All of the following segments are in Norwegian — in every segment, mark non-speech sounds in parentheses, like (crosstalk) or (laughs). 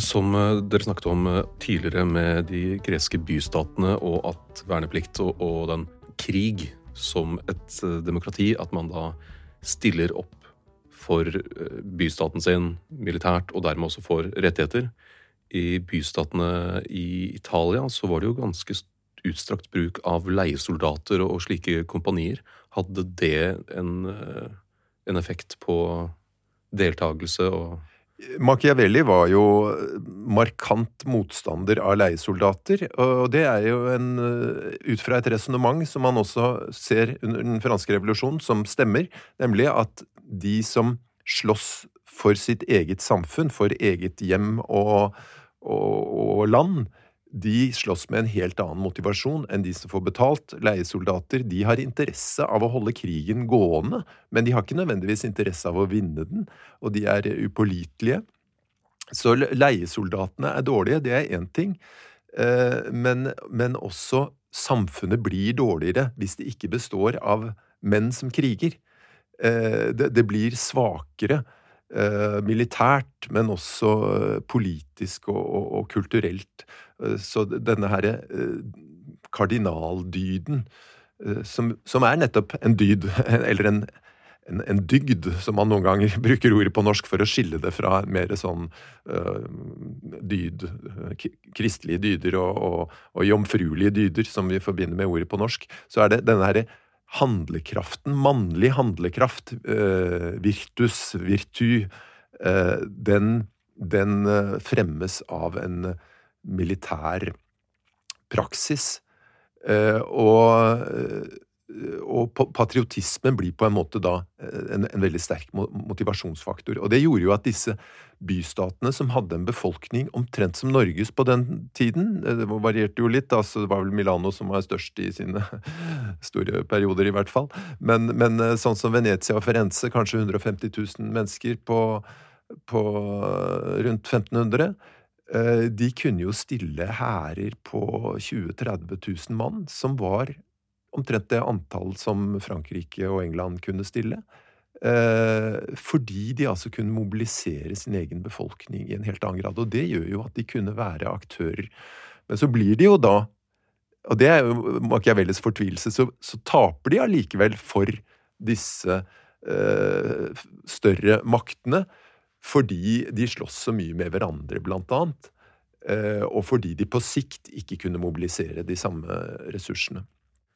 Som eh, dere snakket om eh, tidligere med de greske bystatene og at verneplikt og, og den krig som et eh, demokrati, at man da stiller opp for bystaten sin militært og dermed også får rettigheter. I bystatene i Italia så var det jo ganske utstrakt bruk av leiesoldater og slike kompanier. Hadde det en, en effekt på deltakelse og Machiavelli var jo markant motstander av leiesoldater, og det er jo en, ut fra et resonnement som man også ser under den franske revolusjonen, som stemmer, nemlig at de som slåss for sitt eget samfunn, for eget hjem og, og, og land, de slåss med en helt annen motivasjon enn de som får betalt. Leiesoldater de har interesse av å holde krigen gående, men de har ikke nødvendigvis interesse av å vinne den, og de er upålitelige. Så leiesoldatene er dårlige, det er én ting, men, men også samfunnet blir dårligere hvis det ikke består av menn som kriger. Det, det blir svakere. Militært, men også politisk og, og, og kulturelt. Så denne herre kardinaldyden, som, som, er nettopp en dyd, (laughs) eller en, en, en, dygd, som man noen ganger (laughs) bruker ordet på norsk for å skille det fra mer sånn uh, dyd, kristelige dyder og, og, og, jomfruelige dyder, som vi forbinder med ordet på norsk, så er det denne herre handlekraften, mannlig handlekraft, uh, virtus, virtu, uh, den, den fremmes av en militær praksis. Og, og patriotismen blir på en måte da en, en, veldig sterk motivasjonsfaktor. Og det gjorde jo at disse bystatene, som hadde en befolkning omtrent som Norges på den tiden Det varierte jo litt, altså det var vel Milano som var størst i sine (laughs) store perioder, i hvert fall. Men, men sånn som Venezia og Firenze, kanskje 150 000 mennesker på, på rundt 1500 Eh, de kunne jo stille hærer på 20 000-30 000 mann, som var omtrent det antall som Frankrike og England kunne stille. Eh, fordi de altså kunne mobilisere sin egen befolkning i en helt annen grad. Og det gjør jo at de kunne være aktører. Men så blir de jo da, og det er jo Machiavellis fortvilelse, så, så taper de allikevel for disse eh, større maktene fordi de slåss så mye med hverandre, blant annet. Eh, og fordi de på sikt ikke kunne mobilisere de samme ressursene.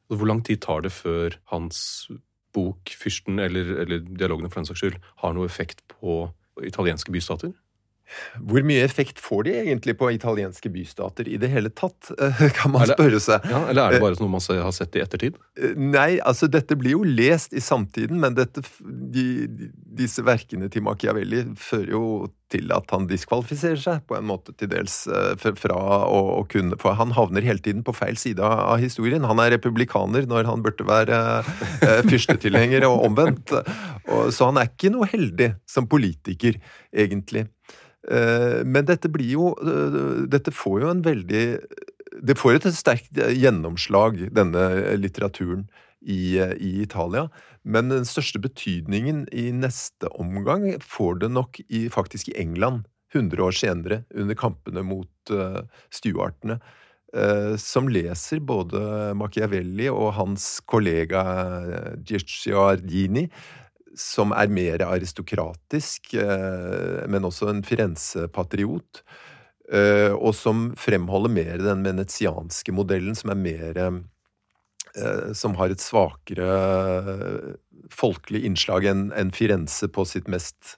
Hvor lang tid tar det før hans bok 'Fyrsten', eller, eller dialogene for den saks skyld, har noe effekt på italienske bystater? Hvor mye effekt får de egentlig på italienske bystater i det hele tatt, (laughs) kan man spørre seg. Ja, eller er det bare noe man har sett i ettertid? Eh, nei, altså dette blir jo lest i samtiden, men dette, de, disse verkene til Machiavelli fører jo til at han diskvalifiserer seg på en måte til dels eh, fra å, å kunne For han havner hele tiden på feil side av historien. Han er republikaner når han burde være eh, fyrstetilhenger, og omvendt. Og, så han er ikke noe heldig som politiker, egentlig. Eh, men dette blir jo eh, Dette får jo en veldig det får et sterkt gjennomslag, denne litteraturen, i, i, Italia. Men den største betydningen i neste omgang får det nok i, faktisk i England, 100 år senere, under kampene mot uh, stuartene. Uh, som leser både Machiavelli og hans kollega Giacciardini, som er mer aristokratisk, uh, men også en Firenze-patriot. Eh, og som fremholder mer den venetianske modellen, som er mer eh, Som har et svakere eh, folkelig innslag enn Firenze på sitt mest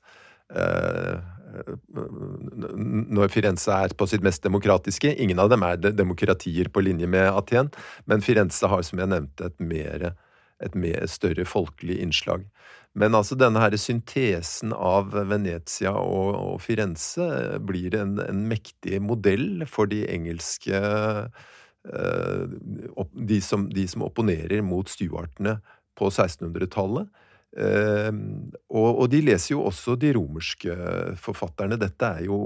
når Firenze er på sitt mest demokratiske. Ingen av dem er demokratier på linje med Aten, men Firenze har, som jeg nevnte, et, mer, et mer større folkelig innslag. Men altså denne her syntesen av Venezia og, og Firenze blir en, en, mektig modell for de engelske uh, de, som, de, som, opponerer mot stuartene på 1600-tallet. Uh, eh, og, og, de leser jo også de romerske forfatterne. Dette er jo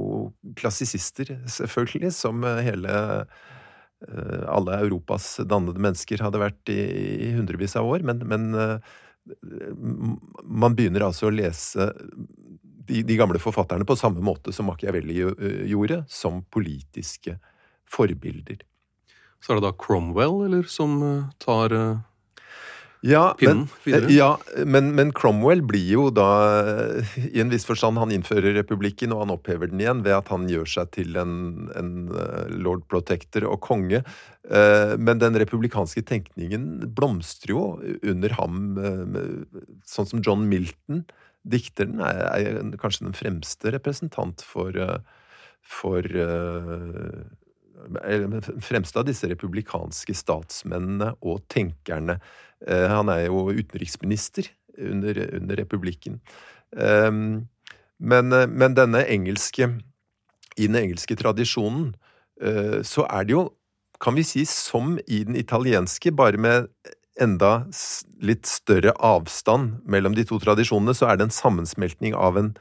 klassisister, selvfølgelig, som hele alle Europas dannede mennesker hadde vært i, i hundrevis av år. Men, men man begynner altså å lese de, de, gamle forfatterne på samme måte som Machiavelli gjorde, som politiske forbilder. Så er det da Cromwell, eller, som tar ja, pinnen men, videre? Ja, men, men, Cromwell blir jo da I en viss forstand Han innfører republikken, og han opphever den igjen ved at han gjør seg til en, en eh, lord protector og konge. Eh, men den republikanske tenkningen blomstrer jo under ham, eh, sånn som John Milton. Dikteren er, er kanskje den fremste representant for, for fremste av disse republikanske statsmennene og tenkerne Eh, han er jo utenriksminister under, under republikken. Ehm, men, eh, men, denne engelske I den engelske tradisjonen eh, så er det jo, kan vi si, som i den italienske, bare med enda litt større avstand mellom de to tradisjonene, så er det en sammensmeltning av en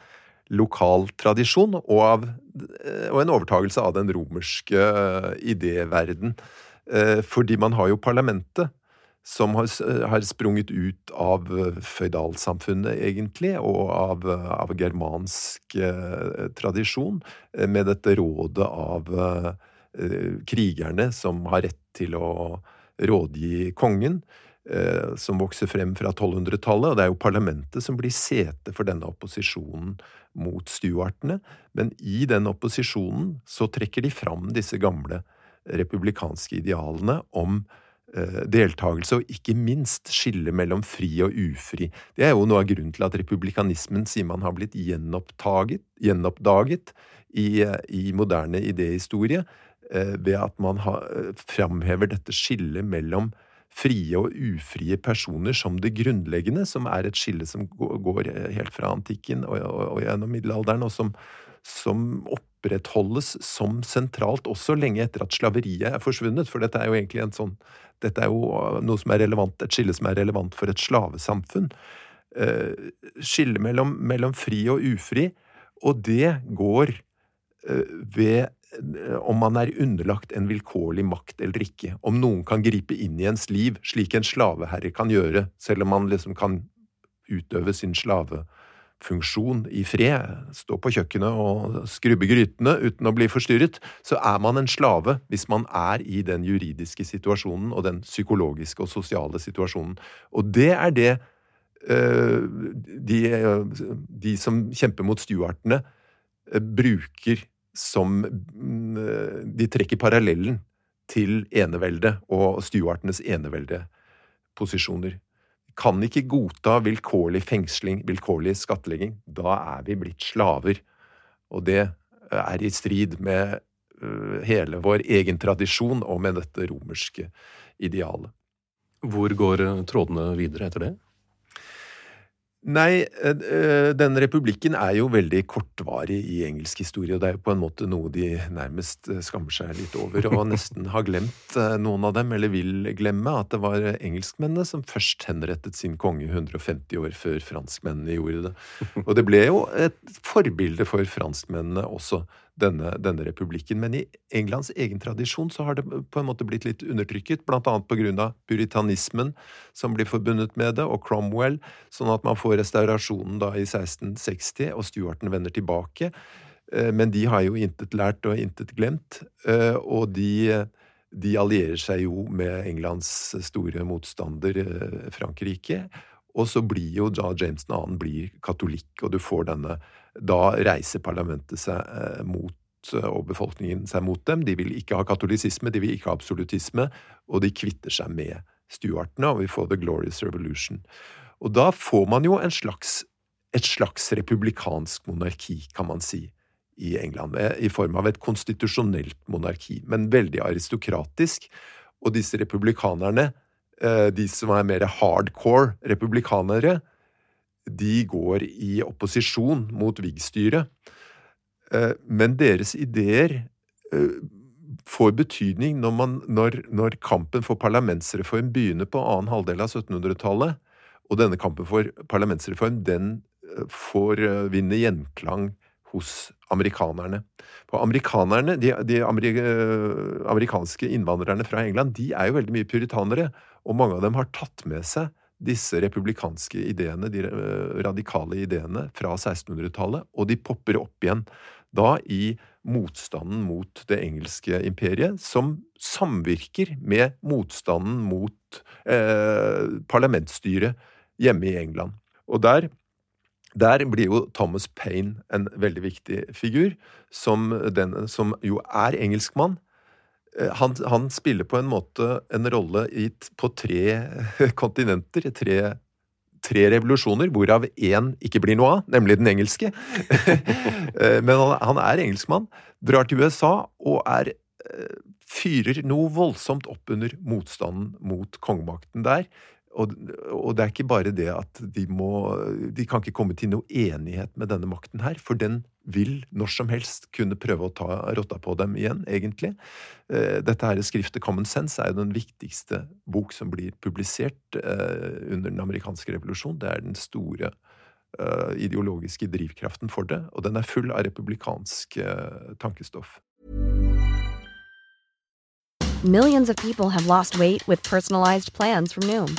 lokal tradisjon og, av, og en overtagelse av den romerske idéverden. Fordi man har jo parlamentet som har, har, sprunget ut av eh, føydalsamfunnet, egentlig, og av, av germansk eh, tradisjon, eh, med dette rådet av eh, krigerne som har rett til å rådgi kongen, eh, som vokser frem fra 1200-tallet. Og det er jo parlamentet som blir sete for denne opposisjonen mot stuartene. Men i den opposisjonen så trekker de fram disse gamle republikanske idealene om Eh, deltakelse, og ikke minst skille mellom fri og ufri. Det er jo noe av grunnen til at republikanismen sier man har blitt gjenoppdaget i, i moderne idéhistorie, eh, ved at man har, eh, framhever dette skillet mellom frie og ufrie personer som det grunnleggende, som er et skille som går helt fra antikken og, og, og gjennom middelalderen, og som, som opprettholdes som sentralt også lenge etter at slaveriet er forsvunnet. For dette er jo egentlig en sånn dette er jo noe som er relevant, et skille som er relevant for et slavesamfunn. Eh, skille mellom, mellom fri og ufri, og det går eh, ved om man er underlagt en vilkårlig makt eller ikke. Om noen kan gripe inn i ens liv, slik en slaveherre kan gjøre, selv om man liksom kan utøve sin slave funksjon i fred, stå på kjøkkenet og skrubbe grytene uten å bli forstyrret, så er man en slave hvis man er i den juridiske situasjonen og den psykologiske og sosiale situasjonen. Og det er det uh, de, de, som kjemper mot stuartene, uh, bruker som uh, De trekker parallellen til eneveldet og stuartenes eneveldeposisjoner kan ikke godta vilkårlig fengsling, vilkårlig skattlegging. Da er vi blitt slaver. Og det er i strid med øh, hele vår egen tradisjon og med dette romerske idealet. Hvor går trådene videre etter det? Nei, eh, eh, den republikken er jo veldig kortvarig i engelsk historie, og det er jo på en måte noe de nærmest eh, skammer seg litt over, og (laughs) nesten har glemt, noen av dem, eller vil glemme, at det var engelskmennene som først henrettet sin konge 150 år før franskmennene gjorde det. Og det ble jo et forbilde for franskmennene også, denne, denne, republikken. Men i Englands egen tradisjon så har det på en måte blitt litt undertrykket, blant annet på grunn av puritanismen som blir forbundet med det, og Cromwell, sånn at man får restaurasjonen da i 1660, og Stuarten vender tilbake. Eh, men de har jo intet lært og intet glemt, eh, og de, de allierer seg jo med Englands store motstander, eh, Frankrike. Og så blir jo da James 2. blir katolikk, og du får denne Da reiser parlamentet seg eh, mot og befolkningen seg mot dem. De vil ikke ha katolisisme, de vil ikke ha absolutisme, og de kvitter seg med stuartene, og vi får The Glorious Revolution. Og da får man jo slags, et slags republikansk monarki, kan man si, i England, i form av et konstitusjonelt monarki, men veldig aristokratisk. Og disse republikanerne Eh, de som er mer hardcore republikanere, de går i opposisjon mot Vigg-styret. Eh, men deres ideer eh, får betydning når, man, når, når, kampen for parlamentsreform begynner på annen halvdel av 1700-tallet, og denne kampen for parlamentsreform den får vinne gjenklang hos amerikanerne. For amerikanerne, de, de amerikanske innvandrerne fra England, de er jo veldig mye puritanere. Og mange av dem har tatt med seg disse republikanske ideene, de eh, radikale ideene fra 1600-tallet, og de popper opp igjen da i motstanden mot det engelske imperiet, som samvirker med motstanden mot eh, parlamentsstyret hjemme i England. Og der, der, blir jo Thomas Paine en veldig viktig figur, som, den, som jo er engelskmann, han, han, spiller på en måte en rolle i, på tre (laughs) kontinenter, tre, tre revolusjoner, hvorav én ikke blir noe av, nemlig den engelske. (laughs) Eh, men han, han, er engelskmann, drar til USA og er eh, fyrer noe voldsomt opp under motstanden mot kongemakten der. Og, og, det er ikke bare det at de må De kan ikke komme til noe enighet med denne makten her, for den vil når som helst kunne prøve å ta rotta på dem igjen, egentlig. Eh, dette her skriftet Common Sense er jo den viktigste bok som blir publisert eh, under den amerikanske revolusjon. Det er den store uh, ideologiske drivkraften for det, og den er full av republikansk tankestoff. Millions of people have lost weight with personalized plans from Noom.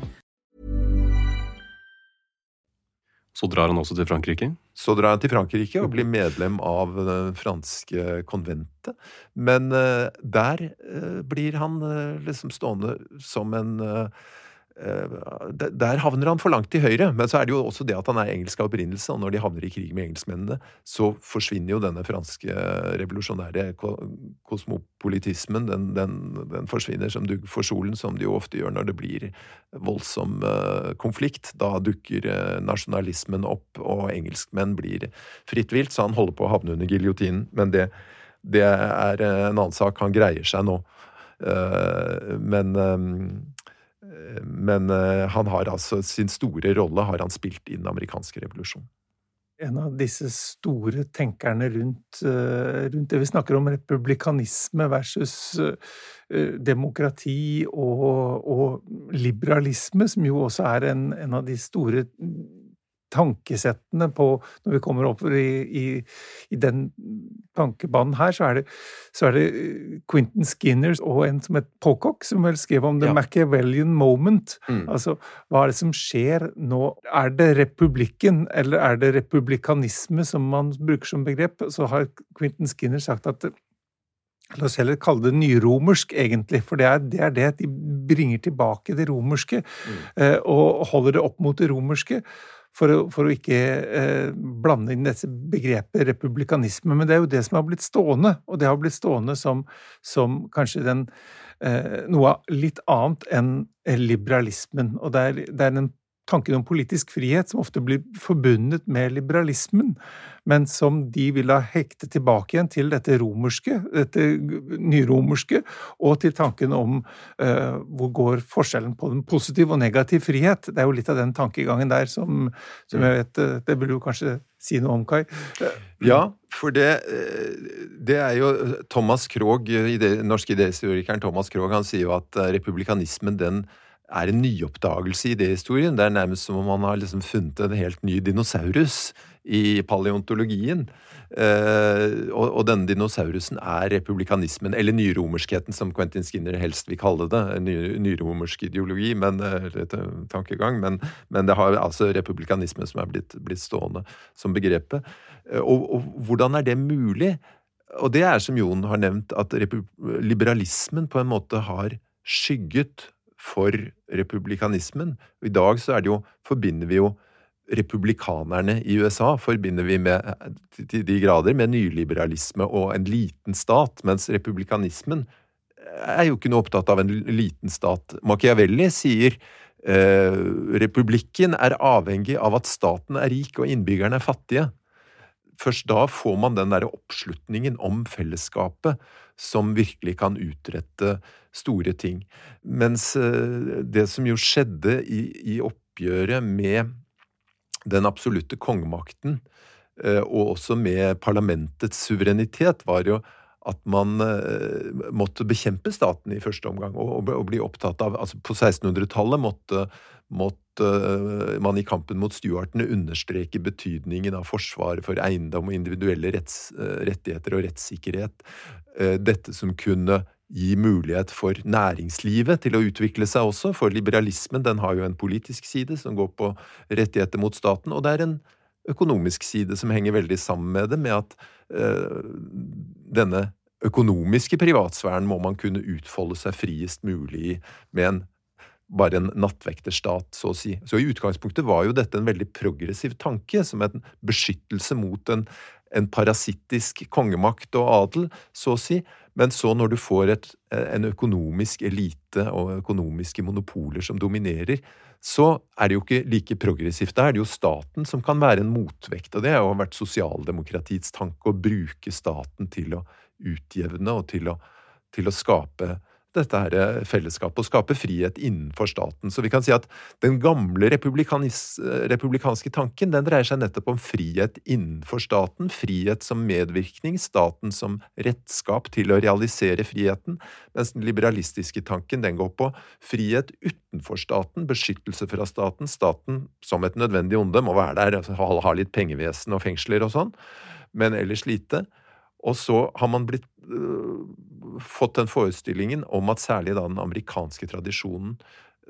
Så drar han også til Frankrike? Så drar han til Frankrike og blir medlem av det franske konventet. Men uh, der uh, blir han uh, liksom stående som en Eh, der havner han for langt til høyre, men så er det jo også det at han er engelsk av opprinnelse, og når de havner i krig med engelskmennene, så forsvinner jo denne franske revolusjonære kosmopolitismen. Den, den, den forsvinner som dugg for solen, som det jo ofte gjør når det blir voldsom uh, konflikt. Da dukker uh, nasjonalismen opp, og engelskmenn blir fritt vilt, så han holder på å havne under giljotinen. Men det, det er en annen sak. Han greier seg nå. Men men eh, han har altså sin store rolle har han spilt i den amerikanske revolusjonen. En av disse store tenkerne rundt, eh, rundt det vi snakker om, republikanisme versus eh, demokrati og, og liberalisme, som jo også er en, en av de store tankesettene på når vi kommer opp i, i, i den tankebanen her, så er, det, så er det Quentin Skinner og en som het Pocock, som vel skrev om the ja. Machiavellian moment. Mm. Altså, hva er det som skjer nå? Er det republikken, eller er det republikanisme som man bruker som begrep? Så har Quentin Skinner sagt at La oss heller kalle det nyromersk, egentlig, for det er, det er det, de bringer tilbake det romerske, mm. eh, og holder det opp mot det romerske for å, for å ikke eh, blande inn dette begrepet republikanisme. Men det er jo det som har blitt stående, og det har blitt stående som, som kanskje den, eh, noe litt annet enn liberalismen. Og det er, det er den tanken om politisk frihet som ofte blir forbundet med liberalismen, men som de vil ha hekte tilbake igjen til dette romerske, dette nyromerske, og til tanken om uh, hvor går forskjellen på den positiv og negativ frihet. Det er jo litt av den tankegangen der som, som jeg vet uh, Det burde du kanskje si noe om, Kai? Ja, for det, det er jo Thomas Krogh, ide, norske idéhistorikeren Thomas Krogh, han sier jo at republikanismen den er en nyoppdagelse i idéhistorien. Det er nærmest som om man har liksom funnet en helt ny dinosaurus i paleontologien. Eh, og, og, denne dinosaurusen er republikanismen, eller nyromerskheten, som Quentin Skinner helst vil kalle det. Ny, nyromersk ideologi, men, eller tankegang. Men, men, det har altså republikanisme som er blitt, blitt stående som begrepet. Eh, og, og, hvordan er det mulig? Og det er som Jon har nevnt, at liberalismen på en måte har skygget for republikanismen. I dag så er det jo, forbinder vi jo republikanerne i USA forbinder vi med, til de grader med nyliberalisme og en liten stat, mens republikanismen er jo ikke noe opptatt av en liten stat. Machiavelli sier eh, republikken er avhengig av at staten er rik og innbyggerne er fattige. Først da får man den derre oppslutningen om fellesskapet som virkelig kan utrette store ting. Mens eh, det som jo skjedde i, i oppgjøret med den absolutte kongemakten, eh, og også med parlamentets suverenitet, var jo at man eh, måtte bekjempe staten i første omgang, og, og bli opptatt av altså På 1600-tallet måtte, måtte, man i kampen mot stuartene understreke betydningen av forsvaret for eiendom og individuelle retts, rettigheter og rettssikkerhet. Dette som kunne gi mulighet for næringslivet til å utvikle seg også, for liberalismen den har jo en politisk side som går på rettigheter mot staten, og det er en økonomisk side som henger veldig sammen med det, med at eh, denne økonomiske privatsfæren må man kunne utfolde seg friest mulig med en bare en nattvekterstat, så å si. Så i utgangspunktet var jo dette en veldig progressiv tanke, som en beskyttelse mot en, en parasittisk kongemakt og adel, så å si. Men så når du får et, en økonomisk elite og økonomiske monopoler som dominerer, så er det jo ikke like progressivt. Da er det jo staten som kan være en motvekt. Og det har jo vært sosialdemokratiets tanke å bruke staten til å utjevne og til å, til å skape dette her eh, fellesskapet og skape frihet innenfor staten. Så vi kan si at den gamle republikanske tanken den dreier seg nettopp om frihet innenfor staten, frihet som medvirkning, staten som redskap til å realisere friheten, mens den liberalistiske tanken den går på frihet utenfor staten, beskyttelse fra staten, staten som et nødvendig onde må være der, altså ha litt pengevesen og fengsler og sånn, men ellers lite. Og så har man blitt øh, fått den forestillingen om at særlig da den amerikanske tradisjonen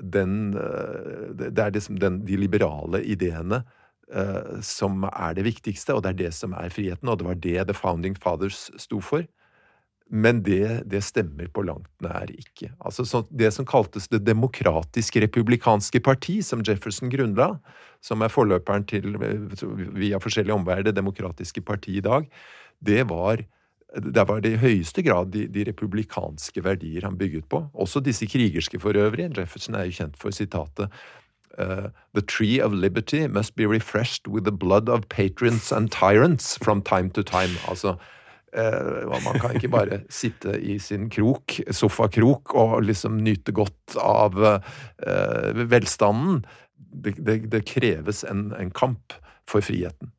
den, øh, Det er liksom den, de liberale ideene øh, som er det viktigste, og det er det som er friheten, og det var det The Founding Fathers sto for. Men det, det stemmer på langt nær ikke. Altså Det som kaltes Det demokratiske republikanske parti, som Jefferson grunnla, som er forløperen til, via forskjellige omveier, Det demokratiske parti i dag, det var det var i høyeste grad de, de, republikanske verdier han bygget på. Også disse krigerske for øvrig. Jefferson er jo kjent for sitatet uh, The tree of liberty must be refreshed with the blood of patrons and tyrants from time to time. Altså, uh, man kan ikke bare sitte i sin krok, sofakrok, og liksom nyte godt av uh, velstanden. Det, det, det kreves en, en kamp for friheten.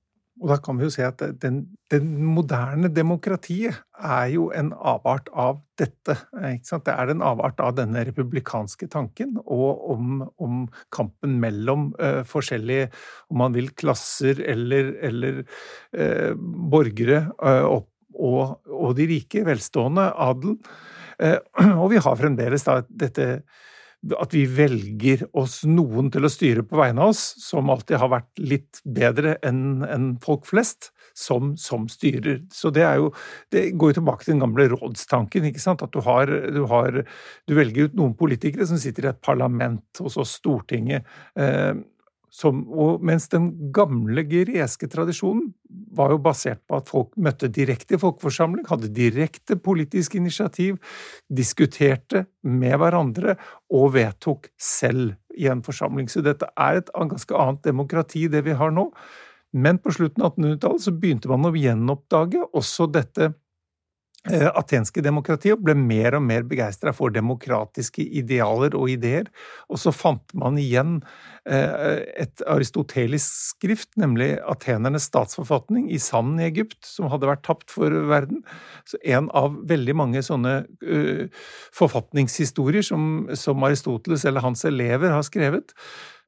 Og da kan vi jo se at den, den moderne demokratiet er jo en avart av dette. Det er en avart av denne republikanske tanken, og om, om kampen mellom uh, forskjellige, om man vil, klasser eller, eller uh, borgere uh, opp og, og de rike, velstående, adelen. (clears throat) Og vi har fremdeles da dette at vi velger oss noen til å styre på vegne av oss, som alltid har vært litt bedre enn en folk flest, som, som, styrer. Så det jo Det går jo tilbake til den gamle rådstanken, ikke sant. At du har, du har Du velger ut noen politikere som sitter i et parlament hos oss, Stortinget. Eh, som, mens den gamle greske tradisjonen var jo basert på at folk møtte direkte i folkeforsamling, hadde direkte politisk initiativ, diskuterte med hverandre og vedtok selv i en forsamling. Så dette er et ganske annet demokrati, det vi har nå. Men på slutten av 1800-tallet så begynte man å gjenoppdage også dette atenske demokratiet ble mer og mer begeistra for demokratiske idealer og ideer, og så fant man igjen eh, et aristotelisk skrift, nemlig atenernes statsforfatning i sanden i Egypt, som hadde vært tapt for verden. Så en av veldig mange sånne uh, forfatningshistorier som, som Aristoteles eller hans elever har skrevet.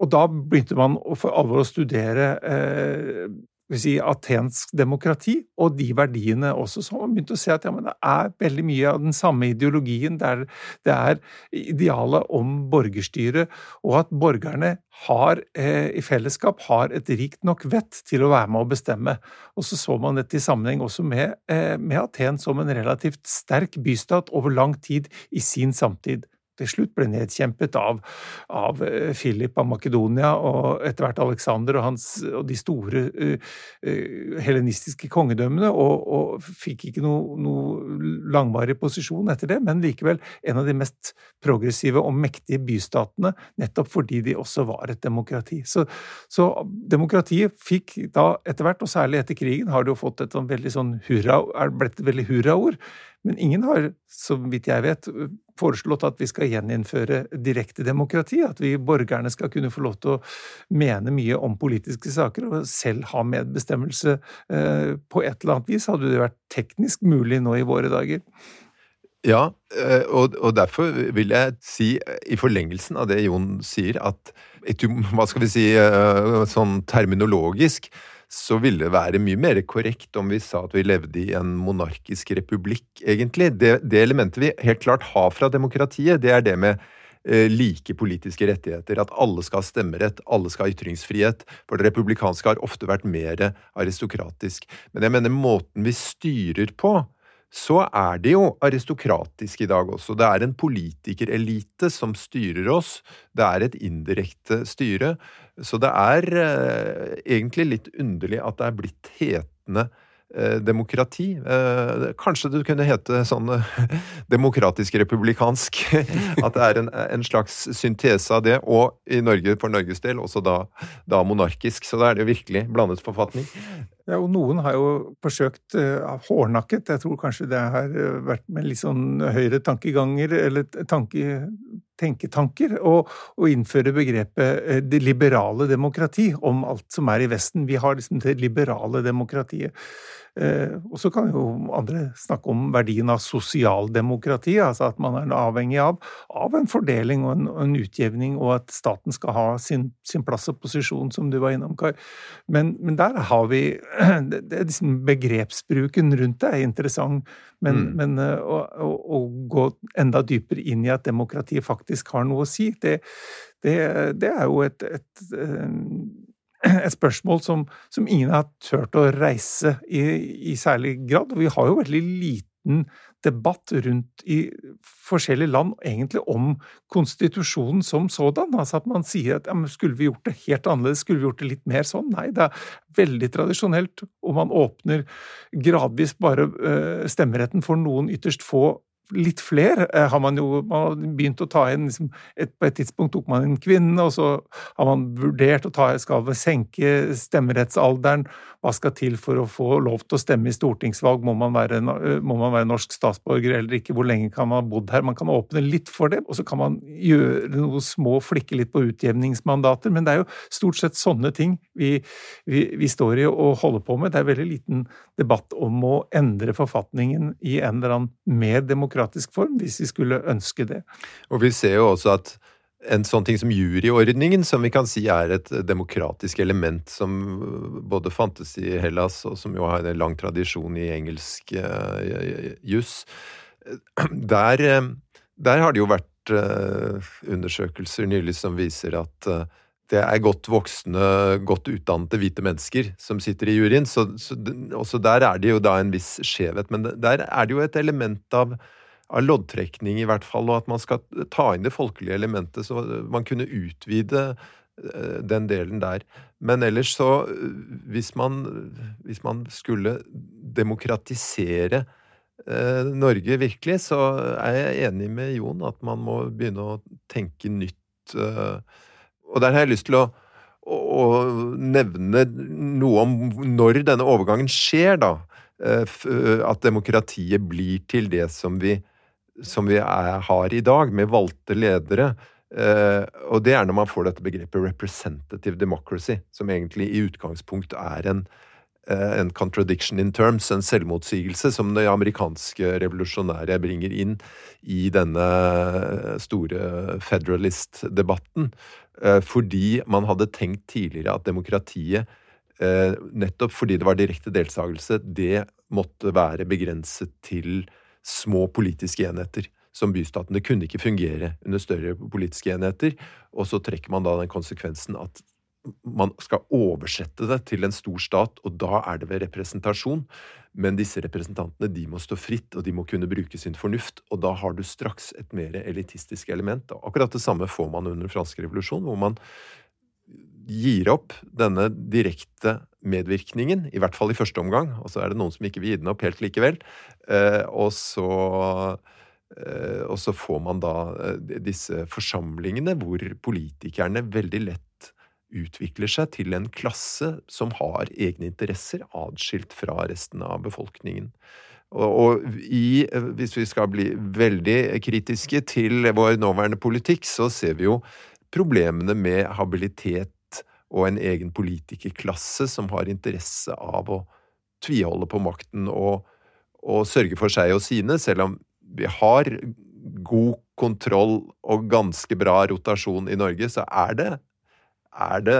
Og da begynte man for alvor å studere eh, si, atensk demokrati, og de verdiene også. Så man begynte å se at ja, det er veldig mye av den samme ideologien. Der det er idealet om borgerstyre, og at borgerne har, eh, i fellesskap har et rikt nok vett til å være med å bestemme. Og så så man dette i sammenheng også med, eh, med Aten som en relativt sterk bystat over lang tid i sin samtid til slutt ble nedkjempet av, av eh, Philip av Makedonia og etter hvert Alexander og, hans, og de store uh, uh, helenistiske kongedømmene, og, og fikk ikke noe, noe, langvarig posisjon etter det, men likevel en av de mest progressive og mektige bystatene, nettopp fordi de også var et demokrati. Så, så demokratiet fikk da etter hvert, og særlig etter krigen, har det jo fått et sånn veldig sånn hurra, er blitt et veldig hurraord. Men ingen har, så vidt jeg vet, foreslått at vi skal gjeninnføre direkte demokrati, at vi borgerne skal kunne få lov til å mene mye om politiske saker og selv ha medbestemmelse eh, på et eller annet vis. Hadde det vært teknisk mulig nå i våre dager? Ja, eh, og, derfor vil jeg si, i forlengelsen av det Jon sier, at hva skal vi si, eh, sånn terminologisk så ville det være mye mer korrekt om vi sa at vi levde i en monarkisk republikk, egentlig. Det, det elementet vi helt klart har fra demokratiet, det er det med eh, like politiske rettigheter. At alle skal ha stemmerett, alle skal ha ytringsfrihet. For det republikanske har ofte vært mer aristokratisk. Men jeg mener måten vi styrer på, så er det jo aristokratisk i dag også. Det er en politikerelite som styrer oss. Det er et indirekte styre. Så det er eh, egentlig litt underlig at det er blitt hetende eh, demokrati. Eh, kanskje det kunne hete sånn eh, (laughs) demokratisk-republikansk. (laughs) At det er en, en, slags syntese av det. Og i Norge, for Norges del, også da, da monarkisk. Så da er det jo virkelig blandet forfatning. Ja, og noen har jo forsøkt uh, hårnakket. jeg tror kanskje det har vært med litt sånn høyre tankeganger, eller tanke, tenketanker å, innføre begrepet eh, det liberale demokrati om alt som er i Vesten. Vi har liksom det liberale demokratiet. Eh, og så kan jo andre snakke om verdien av sosialdemokrati, altså at man er avhengig av, av en fordeling og en, en, utjevning, og at staten skal ha sin, sin plass og posisjon, som du var innom, Kai. Men, men der har vi (clears throat) det, det liksom Begrepsbruken rundt det er interessant, men, mm. men eh, å, å, å, gå enda dypere inn i at demokratiet faktisk har noe å si, det, det, det er jo et, et, et eh, (clears throat) et spørsmål som, som, ingen har turt å reise i, i, særlig grad. Vi har jo veldig liten debatt rundt i forskjellige land egentlig om konstitusjonen som sådan. Altså at man sier at ja, skulle vi gjort det helt annerledes, skulle vi gjort det litt mer sånn? Nei, det er veldig tradisjonelt, og man åpner gradvis bare uh, stemmeretten for noen ytterst få litt flere eh, har man jo man har begynt å ta inn liksom, et, På et tidspunkt tok man inn kvinnene, og så har man vurdert å ta skal senke stemmerettsalderen. Hva skal til for å få lov til å stemme i stortingsvalg? Må man være, må man være norsk statsborger eller ikke? Hvor lenge kan man ha bodd her? Man kan åpne litt for det, og så kan man gjøre noe små, flikke litt på utjevningsmandater. Men det er jo stort sett sånne ting vi, vi, vi står i og holder på med. Det er veldig liten debatt om å endre forfatningen i en eller annen mer demokratisk form, hvis vi skulle ønske det. Og vi ser jo også at en sånn ting som juryordningen, som vi kan si er et demokratisk element som både fantes i Hellas, og som jo har en lang tradisjon i engelsk uh, juss. Der, uh, der, har det jo vært uh, undersøkelser nylig som viser at det er godt voksne, godt utdannede hvite mennesker som sitter i juryen. Så, så, også der er det jo da en viss skjevhet. Men der er det jo et element av av loddtrekning, i hvert fall, og at man skal ta inn det folkelige elementet, så man kunne utvide eh, den delen der. Men ellers så, hvis man, hvis man skulle demokratisere eh, Norge virkelig, så er jeg enig med Jon at man må begynne å tenke nytt. Eh, og der har jeg lyst til å, å nevne noe om når denne overgangen skjer, da. Eh, at demokratiet blir til det som vi som vi er, har i dag, med valgte ledere. Uh, og det er når man får dette begrepet 'representative democracy', som egentlig i utgangspunkt er en, uh, en contradiction in terms, en selvmotsigelse, som de amerikanske revolusjonære bringer inn i denne store federalist-debatten. Uh, fordi man hadde tenkt tidligere at demokratiet nettopp fordi det var direkte deltakelse, det måtte være begrenset til små politiske enheter som bystaten. Det kunne ikke fungere under større politiske enheter. Og så trekker man da den konsekvensen at man skal oversette det til en stor stat, og da er det ved representasjon. Men disse representantene de må stå fritt, og de må kunne bruke sin fornuft. Og da har du straks et mer elitistisk element. Akkurat det samme får man under den franske revolusjon, hvor man gir opp denne direkte medvirkningen, i hvert fall i første omgang, og så er det noen som ikke vil gi den opp helt likevel. Eh, og så eh, og så får man da eh, disse forsamlingene hvor politikerne veldig lett utvikler seg til en klasse som har egne interesser, atskilt fra resten av befolkningen. Og, i, hvis vi skal bli veldig kritiske til vår nåværende politikk, så ser vi jo problemene med habilitet og en egen politikerklasse som har interesse av å tviholde på makten og, og sørge for seg og sine, selv om vi har god kontroll og ganske bra rotasjon i Norge, så er det, er det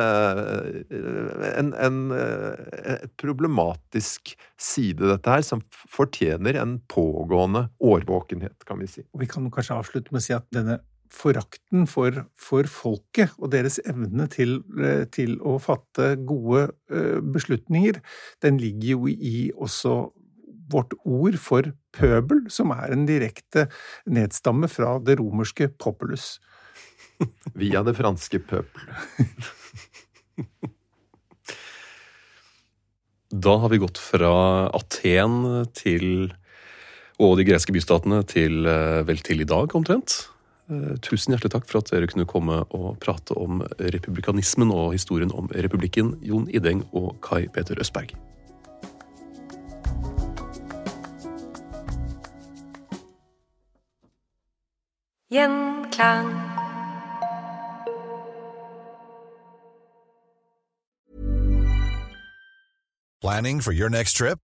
en, en, en, eh, problematisk side, dette her, som fortjener en pågående årvåkenhet, kan vi si. Og Vi kan kanskje avslutte med å si at denne forakten for, for, folket og deres evne til, eh, til, å fatte gode eh, beslutninger, den ligger jo i også vårt ord for pøbel, som er en direkte nedstamme fra det romerske populus. (laughs) Via det franske pøbel. (laughs) da har vi gått fra Aten til og de greske bystatene til eh, vel til i dag, omtrent. Eh, tusen hjertelig takk for at dere kunne komme og prate om republikanismen og historien om republikken, Jon Ideng og Kai Peter Østberg. Gjenklang. Planning for your next trip?